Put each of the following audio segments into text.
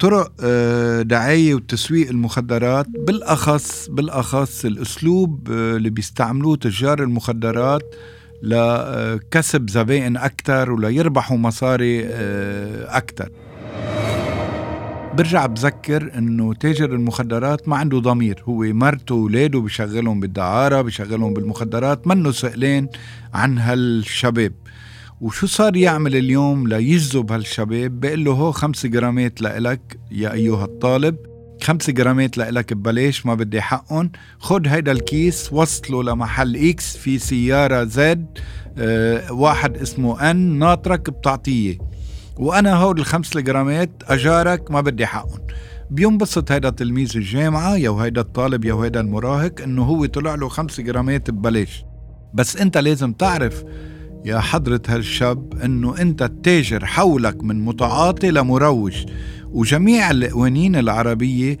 طرق آه، دعاية وتسويق المخدرات بالأخص بالأخص الأسلوب آه، اللي بيستعملوه تجار المخدرات لكسب زبائن أكثر وليربحوا مصاري أكثر برجع بذكر إنه تاجر المخدرات ما عنده ضمير. هو مرته وأولاده بشغلهم بالدعارة بشغلهم بالمخدرات منه سئلين عن هالشباب. وشو صار يعمل اليوم ليجذب هالشباب؟ بيقول له هو خمس جرامات لإلك يا أيها الطالب. خمس جرامات لإلك ببلاش ما بدي حقهم. خد هيدا الكيس وصله لمحل X في سيارة Z آه واحد اسمه N ناطرك بتعطيه. وأنا هول الخمس جرامات أجارك ما بدي حقهم. بينبسط هيدا تلميذ الجامعة يا هيدا الطالب يا هيدا المراهق إنه هو طلع له خمس جرامات ببلاش. بس أنت لازم تعرف يا حضرة هالشاب إنه أنت التاجر حولك من متعاطي لمروج. وجميع القوانين العربية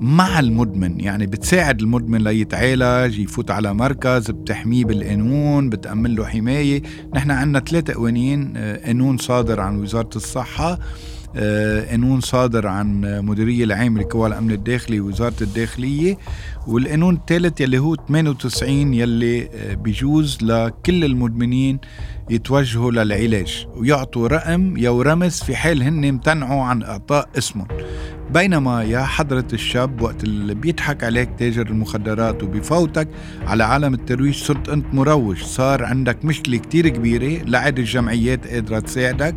مع المدمن يعني بتساعد المدمن ليتعالج يفوت على مركز بتحميه بالقانون بتأمن له حماية. نحن عندنا ثلاثة قوانين آه، قانون صادر عن وزارة الصحة آه، قانون صادر عن مديرية العام لقوى الأمن الداخلي ووزارة الداخلية والقانون الثالث يلي هو 98 يلي آه، بيجوز لكل المدمنين يتوجهوا للعلاج ويعطوا رقم أو رمز في حال هن امتنعوا عن إعطاء اسمهم. بينما يا حضرة الشاب وقت اللي بيضحك عليك تاجر المخدرات وبفوتك على عالم الترويج صرت أنت مروج. صار عندك مشكلة كتير كبيرة. لا عاد الجمعيات قادرة تساعدك.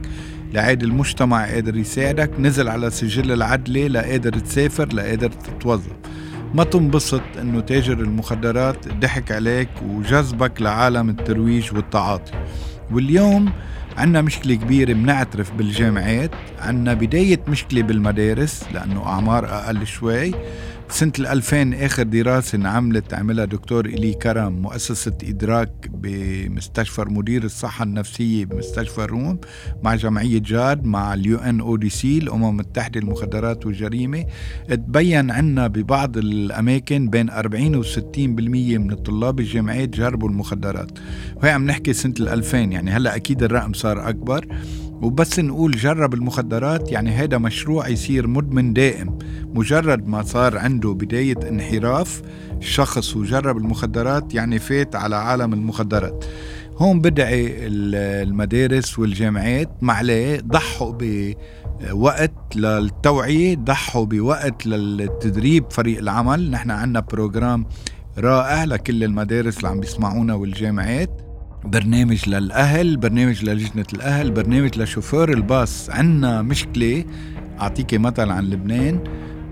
لا عاد المجتمع قادر يساعدك. نزل على سجل العدلي لا قادر تسافر لا قادر تتوظف. ما تنبسط إنه تاجر المخدرات ضحك عليك وجذبك لعالم الترويج والتعاطي. واليوم عنا مشكلة كبيرة بنعترف بالجامعات عنا بداية مشكلة بالمدارس لأنه أعمار أقل شوي. سنة 2000 آخر دراسة انعملت عملها دكتور إيلي كرم مؤسسة إدراك بمستشفى مدير الصحة النفسية بمستشفى الروم مع جمعية جاد مع ال UNODC الأمم المتحدة المخدرات والجريمة. تبين عنا ببعض الأماكن بين 40 و 60% من الطلاب الجامعات جربوا المخدرات. وهي عم نحكي سنة 2000 يعني هلأ أكيد الرقم صار أكبر. وبس نقول جرب المخدرات يعني هذا مشروع يصير مدمن دائم. مجرد ما صار عنده بداية انحراف الشخص وجرب المخدرات يعني فات على عالم المخدرات. هون بدعي المدارس والجامعات معليه ضحوا بوقت للتوعية ضحوا بوقت للتدريب فريق العمل. نحن عنا بروجرام رائع لكل المدارس اللي عم بيسمعونا والجامعات. برنامج للأهل برنامج للجنة الأهل برنامج لشوفير الباص. عنا مشكلة أعطيكي مثل عن لبنان.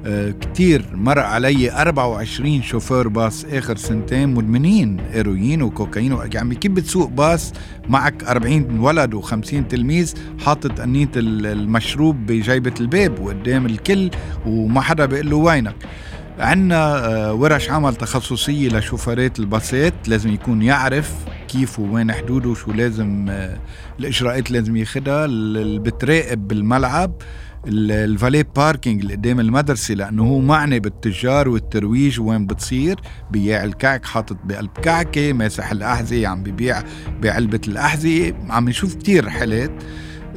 آه كتير مر علي 24 شوفير باص آخر سنتين مدمنين هيروين وكوكايين يعني كيف بتسوق باص معك 40 ولد و50 تلميذ حاطط أنية المشروب بجيبة الباب وقدام الكل وما حدا بيقول له وينك؟ عندنا آه، ورش عمل تخصصية لشوفرات الباصات لازم يكون يعرف كيف وين حدوده وشو لازم آه، الإجراءات لازم ياخدها. اللي بتراقب بالملعب ال valet parking اللي قدام المدرسة لأنه هو معني بالتجار والترويج وين بتصير. بياع الكعك حاطط بقلب كعكة ماسح الأحذية عم ببيع بعلبة الأحذية. عم نشوف كتير حالات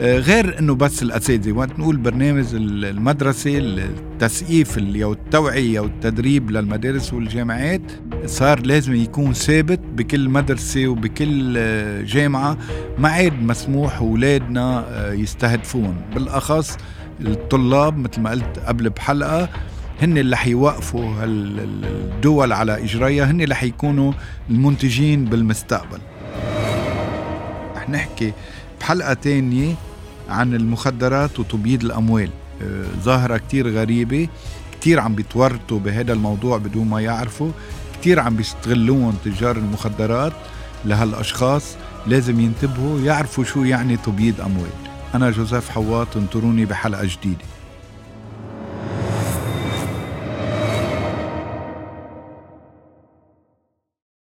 غير إنه بس الأساتذة وقت نقول برنامج المدرسة التسقيف أو التوعية والتدريب للمدارس والجامعات صار لازم يكون ثابت بكل مدرسة وبكل آه، جامعة ما عاد مسموح اولادنا آه، يستهدفون. بالأخص الطلاب مثل ما قلت قبل بحلقة هن اللي حيوقفوا الدول على إجريها هن اللي حيكونوا المنتجين بالمستقبل. رح نحكي بحلقة تانية عن المخدرات وتبييض الأموال. آه، ظاهرة كتير غريبة كتير عم بيتورطوا بهذا الموضوع بدون ما يعرفوا كتير عم بيستغلون تجار المخدرات لهالأشخاص لازم ينتبهوا يعرفوا شو يعني تبييض أموال. أنا جوزيف حواط انطروني بحلقة جديدة.